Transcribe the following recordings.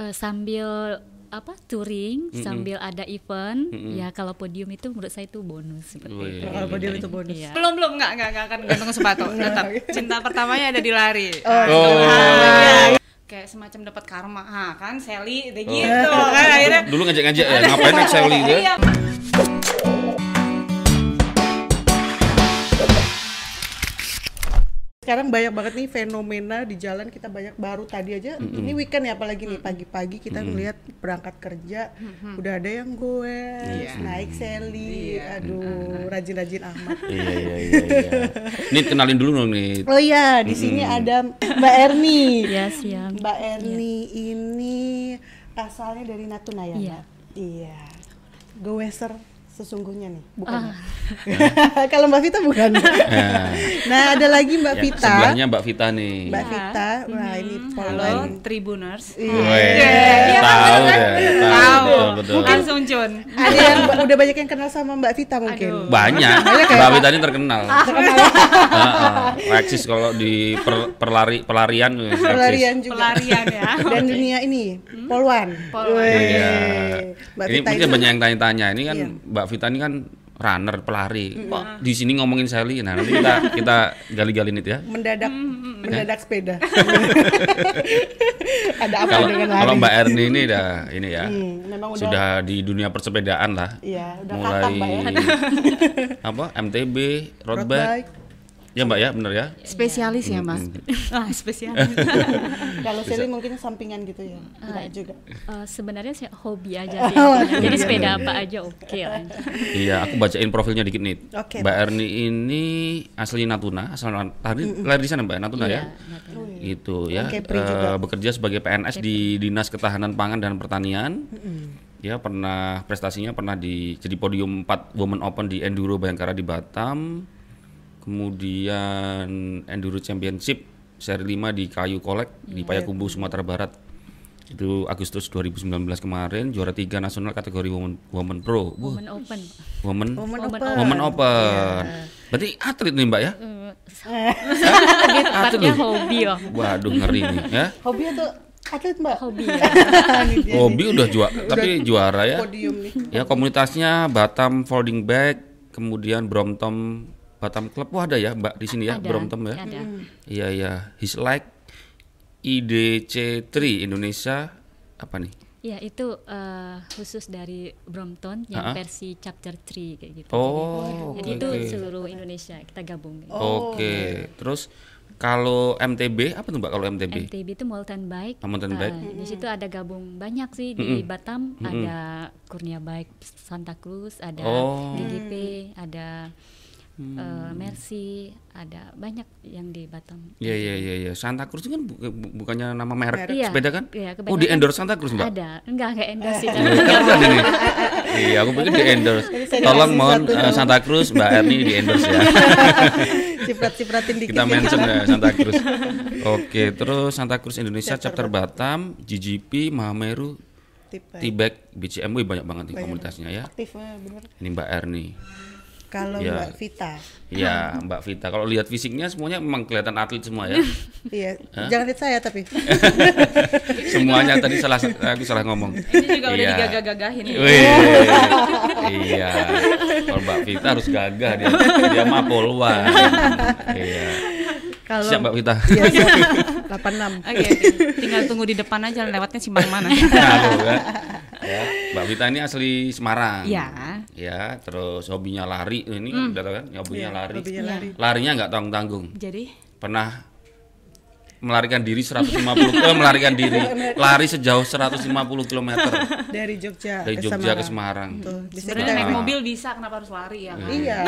eh, sambil apa touring sambil ada event ya kalau podium itu menurut saya itu bonus seperti Wih. itu. Kalau podium itu bonus. Iya. Belum belum nggak nggak nggak akan gantung sepatu. Tetap cinta pertamanya ada di lari. Oh. Ah, Kayak semacam dapat karma, ah kan Sally kayak gitu kan akhirnya. Dulu ngajak-ngajak ya, ngapain Sally gitu? Sekarang banyak banget nih fenomena di jalan kita banyak baru tadi aja ini weekend ya apalagi nih pagi-pagi kita ngelihat berangkat kerja udah ada yang gue naik seli aduh rajin-rajin amat. Iya iya iya. iya. Nih kenalin dulu dong nih. oh iya di sini ada Mbak Erni. Ya siap. Mbak Erni ini asalnya dari Natuna ya Iya. Mbak? iya. Goweser sesungguhnya nih bukan Ah. kalau Mbak Vita bukan Nah, nah ada lagi Mbak ya, Vita sebelahnya Mbak Vita nih. Mbak Vita wah ini Halo poluan Tribuners. Iya, tahu kan? deh, tahu, Tahu. betul, betul. Mungkin Sungcun. ada yang udah banyak yang kenal sama Mbak Vita mungkin Aduh. Banyak, Mbak Vita ini terkenal. Heeh. Reksis kalau di per- perlari pelarian pelarian juga Pelarian ya. dan dunia ini poluan Poluan. Weh. Iya. Mbak ini Vita mungkin itu banyak yang tanya-tanya. Ini kan Iya. Mbak Vita ini kan runner, pelari. Kok di sini ngomongin Sally? Nah, nanti kita kita gali-gali nih ya. mendadak mendadak sepeda ada apa Kalau dengan lari kalau Mbak Erni ini dah ini ya. Hmm, memang udah Sudah di dunia persepedaan lah. iya udah Mulai katam Mbak ya apa? MTB, road road bike. bike Ya Mbak ya, bener ya? Spesialis ya Mas. Ah spesialis. kalau Sally mungkin sampingan gitu ya enggak juga Eh, sebenarnya saya hobi aja sih. Oh, Jadi hobi. sepeda apa aja oke lah. Iya, aku bacain profilnya dikit nih. Oke, Mbak Erni ini asli Natuna, asal tadi lahir di sana Mbak Natuna ya. Iya, Natuna. Itu ya. Orang Kepri Eh, juga. bekerja sebagai PNS di Dinas Ketahanan Pangan dan Pertanian. Ya, pernah prestasinya pernah di jadi podium 4 Women Open di Enduro Bayangkara di Batam. Kemudian Enduro Championship seri 5 di Kayu Kolek di Payakumbuh Sumatera Barat. Itu Agustus 2019 kemarin juara 3 nasional kategori Women, Women Pro. Wah, Women Open. Women Women Women open. Women Open. Berarti atlet nih Mbak ya? Lebih tepatnya hobi oh. Waduh ngeri nih ya. hobi atau atlet Mbak Hobi ya. Hobi udah juara, tapi juara ya. podium nih Ya komunitasnya Batam Folding Bag, kemudian Brompton Batam Club. Wah ada ya Mbak di sini ya Ada, Brompton ya. Ada. Iya iya. His like IDC3 Indonesia apa nih? Ya itu eh, khusus dari Brompton yang Ha-ha. versi chapter 3 kayak gitu. Oh, Jadi oke, itu oke. seluruh Indonesia kita gabung. Oke. Terus kalau MTB apa tuh Mbak kalau MTB? MTB itu mountain bike. Ah, mountain bike. di situ ada gabung banyak sih di Batam ada Kurnia Bike Santa Cruz, ada Oh. DGP, ada eh, Mercy, ada banyak yang di Batam. Iya iya iya iya. Santa Cruz itu kan bu- bu- bukannya nama merek Iya, sepeda kan? iya, oh di endorse Santa Cruz Mbak? Ada, enggak enggak endorse sih. Iya, kan ada nih. Iya, aku pikir di endorse. Tolong mohon eh, dong. Santa Cruz Mbak Erni di endorse ya. ciprat-cipratin dikit Kita ya. mention ya Santa Cruz. Oke, terus Santa Cruz Indonesia chapter Batam, GGP, Mahameru, Tipe. Tibek, BCM, wih, banyak banget nih komunitasnya ya. aktif bener Ini Mbak Erni. Kalau Ya. Mbak Vita Iya, Mbak Vita. Kalau lihat fisiknya semuanya memang kelihatan atlet semua ya. iya jangan lihat saya tapi Semuanya tadi salah aku salah ngomong. Ini juga udah Iya. digagah-gagahin nih. Wih, iya. Kalau Mbak Vita harus gagah dia, dia mah poluan. Iya. kalau Siap Mbak Vita. iya siap 86 Oke, oke. tinggal tunggu di depan aja lewatnya simpang mana. Nah, kan. Ya, Mbak Vita ini asli Semarang. Iya. Ya, terus hobinya lari. Ini kan udah tahu kan, ya, hobinya Iya, lari. hobinya lari. Larinya nggak tanggung-tanggung. Jadi Pernah melarikan diri 150 eh, melarikan diri lari sejauh 150 km dari Jogja dari ke Jogja ke Semarang. Semarang. Tuh, bisa sebenarnya naik mobil bisa, kenapa harus lari ya? kan? iya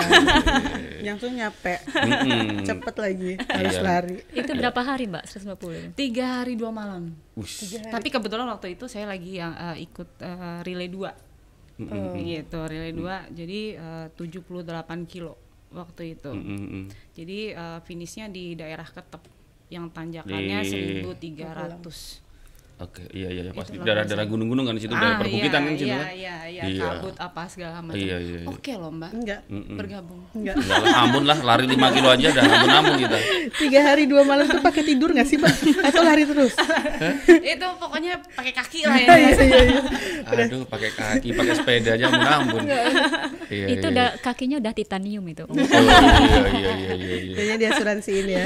yang tuh nyampe Mm-mm. cepet lagi harus Iya. lari itu berapa hari Mbak? 150. Tiga hari dua malam. Wush. Tapi kebetulan waktu itu saya lagi yang eh, ikut eh, relay 2 gitu relay 2 jadi eh, 78 kilo waktu itu. Mm-mm. Jadi eh, finishnya di daerah Ketep yang tanjakannya Di- 1300. Oke, iya iya iya, pasti daerah-daerah gunung-gunung kan di situ, daerah Ah, perbukitan iya, kan di situ iya, kan. iya, iya, Iya. kabut apa segala macam. Iya, iya, iya. Oke loh mbak, Enggak. bergabung. Enggak. Enggak lah, ampun lah, lari 5 kilo aja udah ampun-ampun kita. Tiga hari dua malam tuh pakai tidur nggak sih, Pak? Atau lari terus? itu pokoknya pakai kaki lah ya. Iya, iya, iya. Aduh, pakai kaki, pakai sepeda aja ampun-ampun. Iya, itu iya, udah kakinya udah titanium itu. Oh, iya iya iya iya iya. Kayaknya di asuransiin ya.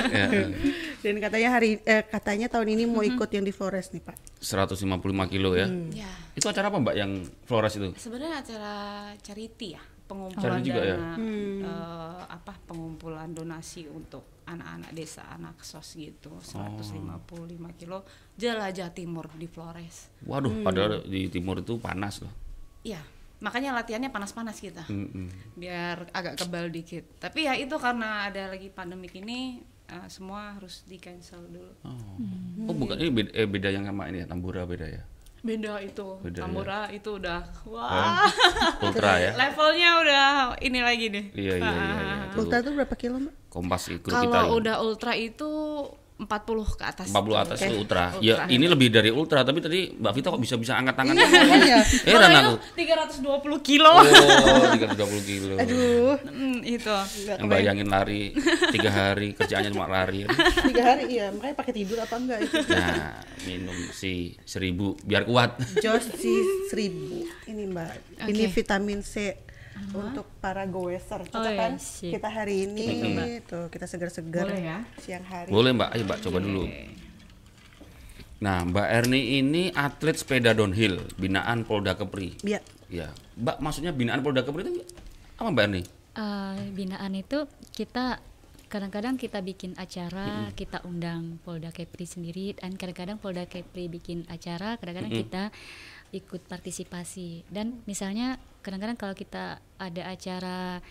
Dan katanya hari eh, katanya tahun ini mau ikut yang di Flores nih, Pak. 155 kilo ya. Ya, Itu acara apa Mbak yang Flores itu? sebenarnya acara charity ya, pengumpulan Charity juga ya? dana, eh, apa pengumpulan donasi untuk anak-anak desa, anak sos gitu, 155 kilo jelajah timur di Flores. Waduh, padahal di timur itu panas loh. Iya, makanya latihannya panas-panas kita. Mm-mm. biar agak kebal dikit. Tapi ya itu karena ada lagi pandemik ini eh, semua harus di cancel dulu. Oh, oh bukan ini beda, eh, beda yang sama ini ya, Tambura beda ya. Beda itu, Beda, Tambora itu udah wah Hah? Ultra ya. levelnya udah ini lagi deh. Iya iya iya. iya. Itu Ultra tuh berapa kilo, Mbak? Kompas grup kita. Kalau udah ultra itu 40 ke atas. 40 atas Oke. itu ultra. Ultra. Ya ini lebih dari ultra, tapi tadi Mbak Vita kok bisa bisa angkat tangan? Iya. Heran aku. Kalau itu 320 kilo. Oh, 320 kilo. Aduh, Hmm, itu. Yang bayangin lari tiga hari kerjaannya cuma lari. tiga hari iya. Makanya pakai tidur apa enggak itu? Nah, minum si seribu biar kuat. Josi seribu. Ini Mbak. Ini Oke. vitamin C untuk para goeser. Coba Oh, iya, kan sip. kita hari ini tuh kita segar-segar ya? siang hari. Boleh Mbak, ayo Mbak coba dulu. Nah, Mbak Erni ini atlet sepeda downhill binaan Polda Kepri. Iya. Ya, Mbak maksudnya binaan Polda Kepri itu apa Mbak Erni? Eh, binaan itu kita kadang-kadang kita bikin acara, kita undang Polda Kepri sendiri dan kadang-kadang Polda Kepri bikin acara, kadang-kadang kita ikut partisipasi. Dan misalnya kadang-kadang kalau kita ada acara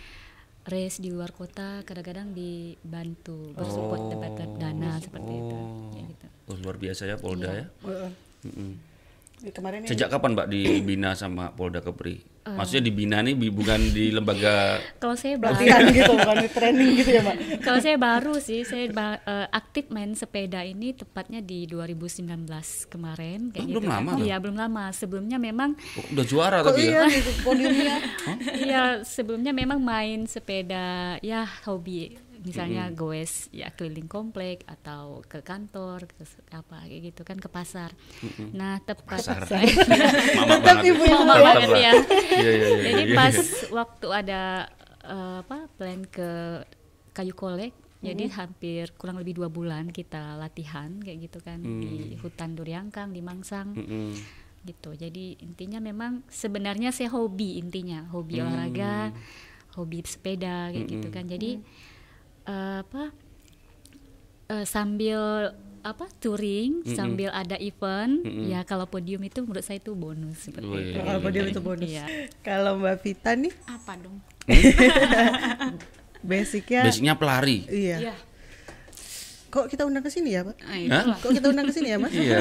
race di luar kota, kadang-kadang dibantu bersupport dapat dana seperti itu. Ya, gitu. Oh, luar biasa ya Polda ya. Heeh. Mm-mm. Di Kemarin ini Sejak kapan Mbak dibina sama Polda Kepri? Maksudnya dibina nih bukan di lembaga Kalau saya baru, gitu bukan di training gitu ya, Mbak. kalau saya baru sih, saya ba- eh, aktif main sepeda ini tepatnya di 2019 kemarin kayak Oh, gitu. belum kan. lama. Iya, belum lama. Sebelumnya memang Oh, udah juara Kok tapi iya ya. di podiumnya? Iya, sebelumnya memang main sepeda ya hobi. Misalnya goes ya keliling komplek atau ke kantor, ke apa kayak gitu kan ke pasar. Nah, tepat Pasar. Banget. ibu-ibu Mama Tetap, banget Mbak. ya. Iya iya iya. Jadi pas waktu ada eh, apa plan ke kayu kolek, jadi hampir kurang lebih dua bulan kita latihan kayak gitu kan di hutan Duryangkang di Mangsang Mm-mm. gitu. Jadi intinya memang sebenarnya saya hobi intinya, hobi olahraga, hobi sepeda kayak gitu kan. Jadi eh, apa eh, sambil apa touring sambil ada event ya kalau podium itu menurut saya itu bonus seperti itu. Kalau podium itu bonus. Iya. Kalau Mbak Vita nih Apa dong? basicnya Basicnya pelari. iya. Iya. Kok kita undang ke sini ya, Pak? Nah, itulah. Kok kita undang ke sini ya, Mas? Iya.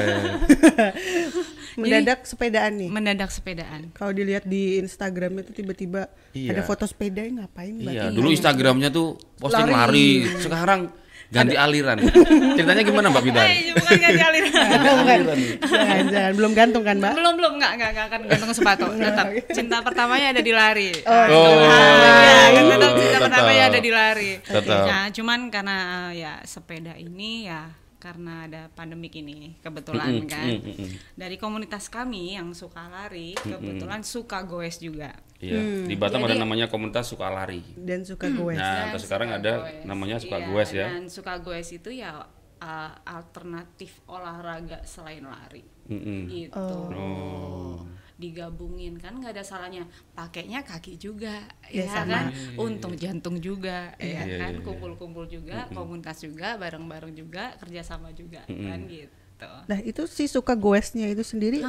Mendadak sepedaan nih. Mendadak sepedaan. Kalau dilihat di Instagram itu tiba-tiba Iya. ada foto sepeda ngapain Mbak? Iya, dulu Instagramnya tuh posting Lari. lari. Sekarang ganti aliran. Ceritanya gimana Mbak Vita? Eh, bukan ganti aliran. Jangan, jangan, jangan. Belum gantung kan, Mbak? belum belum nggak nggak nggak akan gantung sepatu tetap cinta pertamanya ada di lari Oh, Ah, ya, tetap cinta tetap. pertamanya ada di lari Tetap. nah cuman karena eh, ya sepeda ini ya karena ada pandemik ini kebetulan Mm-mm, kan mm-mm. dari komunitas kami yang suka lari kebetulan suka goes juga Iya, di Batam ada namanya komunitas suka lari. Dan suka goes. Nah, Dan atau sekarang suka ada goes. namanya suka Iya, goes ya. dan suka goes itu ya uh, alternatif olahraga selain lari Mm-mm. gitu Oh. Digabungin kan nggak ada salahnya pakainya kaki juga Ya, ya, sama. kan untung jantung juga Iya, ya iya, kan iya. kumpul-kumpul juga komunitas juga bareng-bareng juga kerjasama juga kan gitu Nah, itu si suka goesnya itu sendiri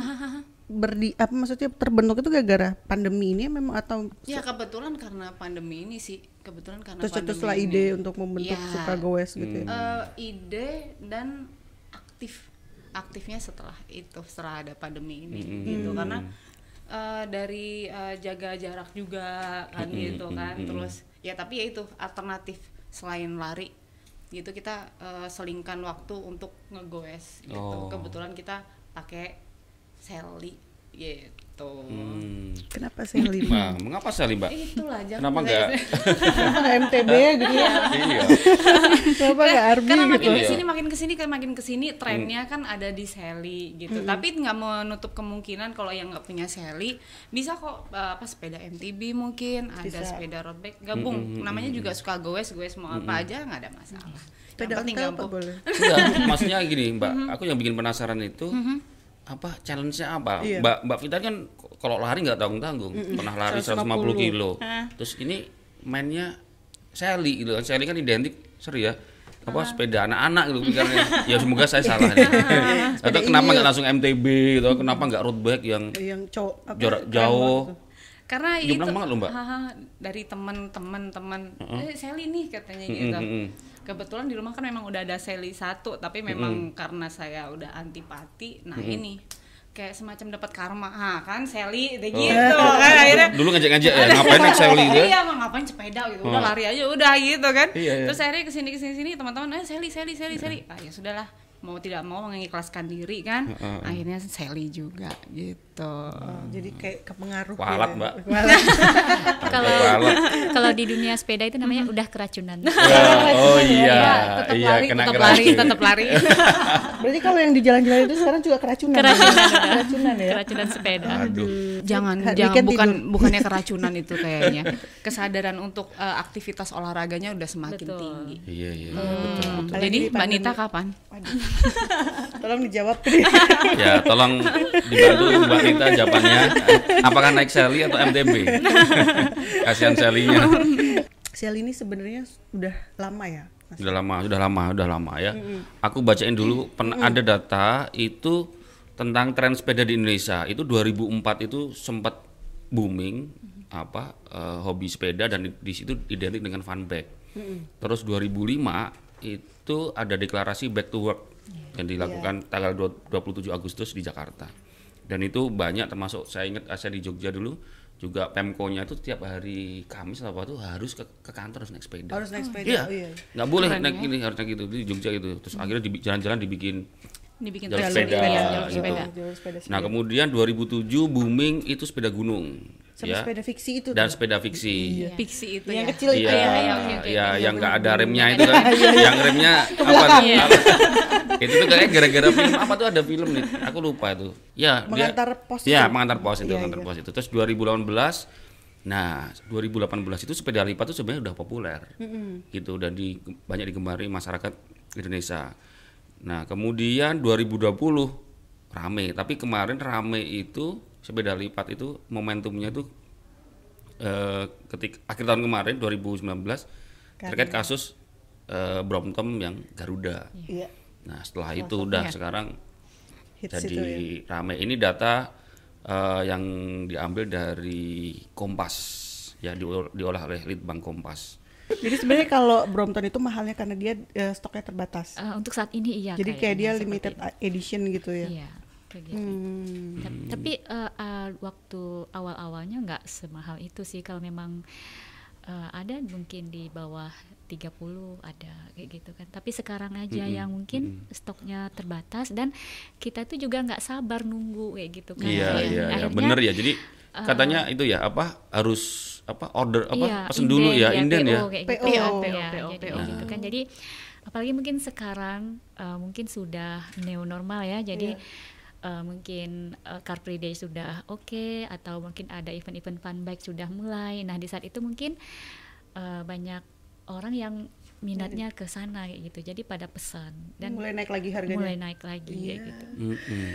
berdi apa maksudnya terbentuk itu gara-gara pandemi ini memang atau ya kebetulan karena pandemi ini sih kebetulan karena terus pandemi teruslah ini. ide untuk membentuk Iya. suka goes gitu ya. Eh, ide dan aktif aktifnya setelah itu setelah ada pandemi ini gitu. Karena eh, dari eh, jaga jarak juga kan gitu kan. Terus ya tapi ya itu alternatif selain lari gitu kita eh, selingkan waktu untuk ngegoes gitu. Oh. kebetulan kita pakai Sally gitu Hmm. Kenapa Sally? Nah, mengapa Sally, Mbak? itulah jangan Kenapa enggak? Kenapa nggak MTB gitu ya? iya. Kenapa nggak Army karena gitu? makin Iya. ke sini makin ke sini kayak makin ke sini trennya kan ada di Sally gitu tapi nggak menutup kemungkinan kalau yang nggak punya Sally bisa kok uh, apa sepeda MTB mungkin ada Bisa. sepeda road bike gabung namanya juga suka goes goes mau apa aja nggak ada masalah Sepeda ontel apa boleh? Enggak, maksudnya gini, Mbak. Aku yang bikin penasaran itu apa challenge-nya apa? Iya. Mbak Mbak Vita kan kalau lari nggak tanggung-tanggung, pernah lari 150 kilo. Terus ini mainnya Sally gitu kan. Sally kan identik sorry ya. Apa sepeda anak-anak gitu pikirannya. ya semoga saya salah. nih. Atau kenapa nggak langsung MTB gitu? Kenapa nggak road bike yang Yang cowok jarak jauh? karena Jumlah itu banget loh, Mbak. dari teman-teman teman eh Sally nih katanya gitu kebetulan di rumah kan memang udah ada Sally satu tapi memang karena saya udah antipati nah ini kayak semacam dapat karma ah kan Sally Oh. udah gitu kan akhirnya Dulu ngajak-ngajak ya, ngapain naik Sally gitu? ya? Iya, mau ngapain sepeda gitu. Udah lari aja udah gitu kan. Iya, iya. Terus akhirnya ke sini ke sini sini teman-teman, "Eh, Sally, Sally, Sally, Sally." Ah, ya sudahlah. Mau tidak mau mengikhlaskan diri kan. Akhirnya Sally juga gitu. Oh, jadi kayak kepengaruh Walat, ya. Mbak. Kalau kalau di dunia sepeda itu namanya udah keracunan Ya, oh iya, tetap iya lari, kena tetap lari, tetap lari. Berarti kalau yang di jalan-jalan itu sekarang juga keracunan. Keracunan. keracunan ya. keracunan sepeda Aduh. jangan Ha- jangan bukan tidur. bukannya keracunan itu kayaknya. Kesadaran untuk eh, aktivitas olahraganya udah semakin Betul. tinggi. Iya, iya. Apalagi Jadi di Mbak pandemi. Nita kapan? Tolong dijawab. Ya, tolong dibantu Mbak Nita jawabannya. Apakah naik Sally atau MTB? Kasihan Sally-nya. Sel ini sebenarnya udah lama ya. Mas? Sudah lama, sudah lama, sudah lama ya. Aku bacain dulu pernah ada data itu tentang tren sepeda di Indonesia. Itu 2004 itu sempat booming apa eh, hobi sepeda dan di, di situ identik dengan fun bike. Terus 2005 itu ada deklarasi back to work yang dilakukan tanggal 2 27 Agustus di Jakarta. Dan itu banyak termasuk saya ingat saya di Jogja dulu juga Pemko-nya itu tiap hari Kamis atau apa tuh harus ke, ke kantor harus naik sepeda. Harus naik sepeda. Iya, Oh, iya. nggak boleh naik ini harus naik gitu di Jogja gitu. Terus akhirnya di jalan-jalan dibikin Dibikin jalur sepeda, iya, jalur gitu. sepeda. Jalur sepeda. Nah kemudian 2007 booming itu sepeda gunung, Sama ya, sepeda fiksi itu. dan tuh. sepeda fiksi. Pixie itu Yang ya. kecil itu Iya, ya. iya, oke. ya, yang nggak ada remnya itu kan, yang remnya apa tuh? itu tuh kayak gara-gara film apa tuh ada film nih, aku lupa itu. Ya, Mengantar dia, pos Ya, itu. mengantar pos itu, Iya, mengantar iya. pos itu. Terus 2018, nah 2018 itu sepeda lipat itu sebenarnya udah populer, gitu dan di, banyak digemari masyarakat Indonesia. Nah kemudian 2020 rame, tapi kemarin rame itu sepeda lipat itu momentumnya tuh eh, ketik akhir tahun kemarin 2019 terkait kasus eh, Brompton yang Garuda. Iya. Nah setelah itu udah sekarang Hits jadi itu ya. rame. Ini data eh, yang diambil dari Kompas ya diol- diolah oleh Litbang Kompas. Jadi sebenarnya kalau Brompton itu mahalnya karena dia eh, stoknya terbatas. Eh, untuk saat ini iya Jadi kayak dia limited edition gitu ya. Iya, gitu. Hmm. Ta- Tapi eh, eh, waktu awal-awalnya nggak semahal itu sih kalau memang eh, ada mungkin di bawah 30 ada kayak gitu kan. Tapi sekarang aja yang mungkin stoknya terbatas dan kita tuh juga nggak sabar nunggu kayak gitu kan. Iya iya iya bener ya. Jadi katanya itu ya apa harus apa order apa iya, pesen dulu ya inden ya. PO kayak PO. gitu. PO, Ya, PO, jadi PO. gitu kan. Jadi apalagi mungkin sekarang eh, mungkin sudah neo normal ya. Jadi uh, mungkin uh, Car Free Day sudah oke okay, atau mungkin ada event-event fun bike sudah mulai. Nah, di saat itu mungkin uh, banyak orang yang minatnya ke sana gitu. Jadi pada pesan dan mulai naik lagi harganya. Mulai naik lagi yeah. ya, gitu. Mm -hmm.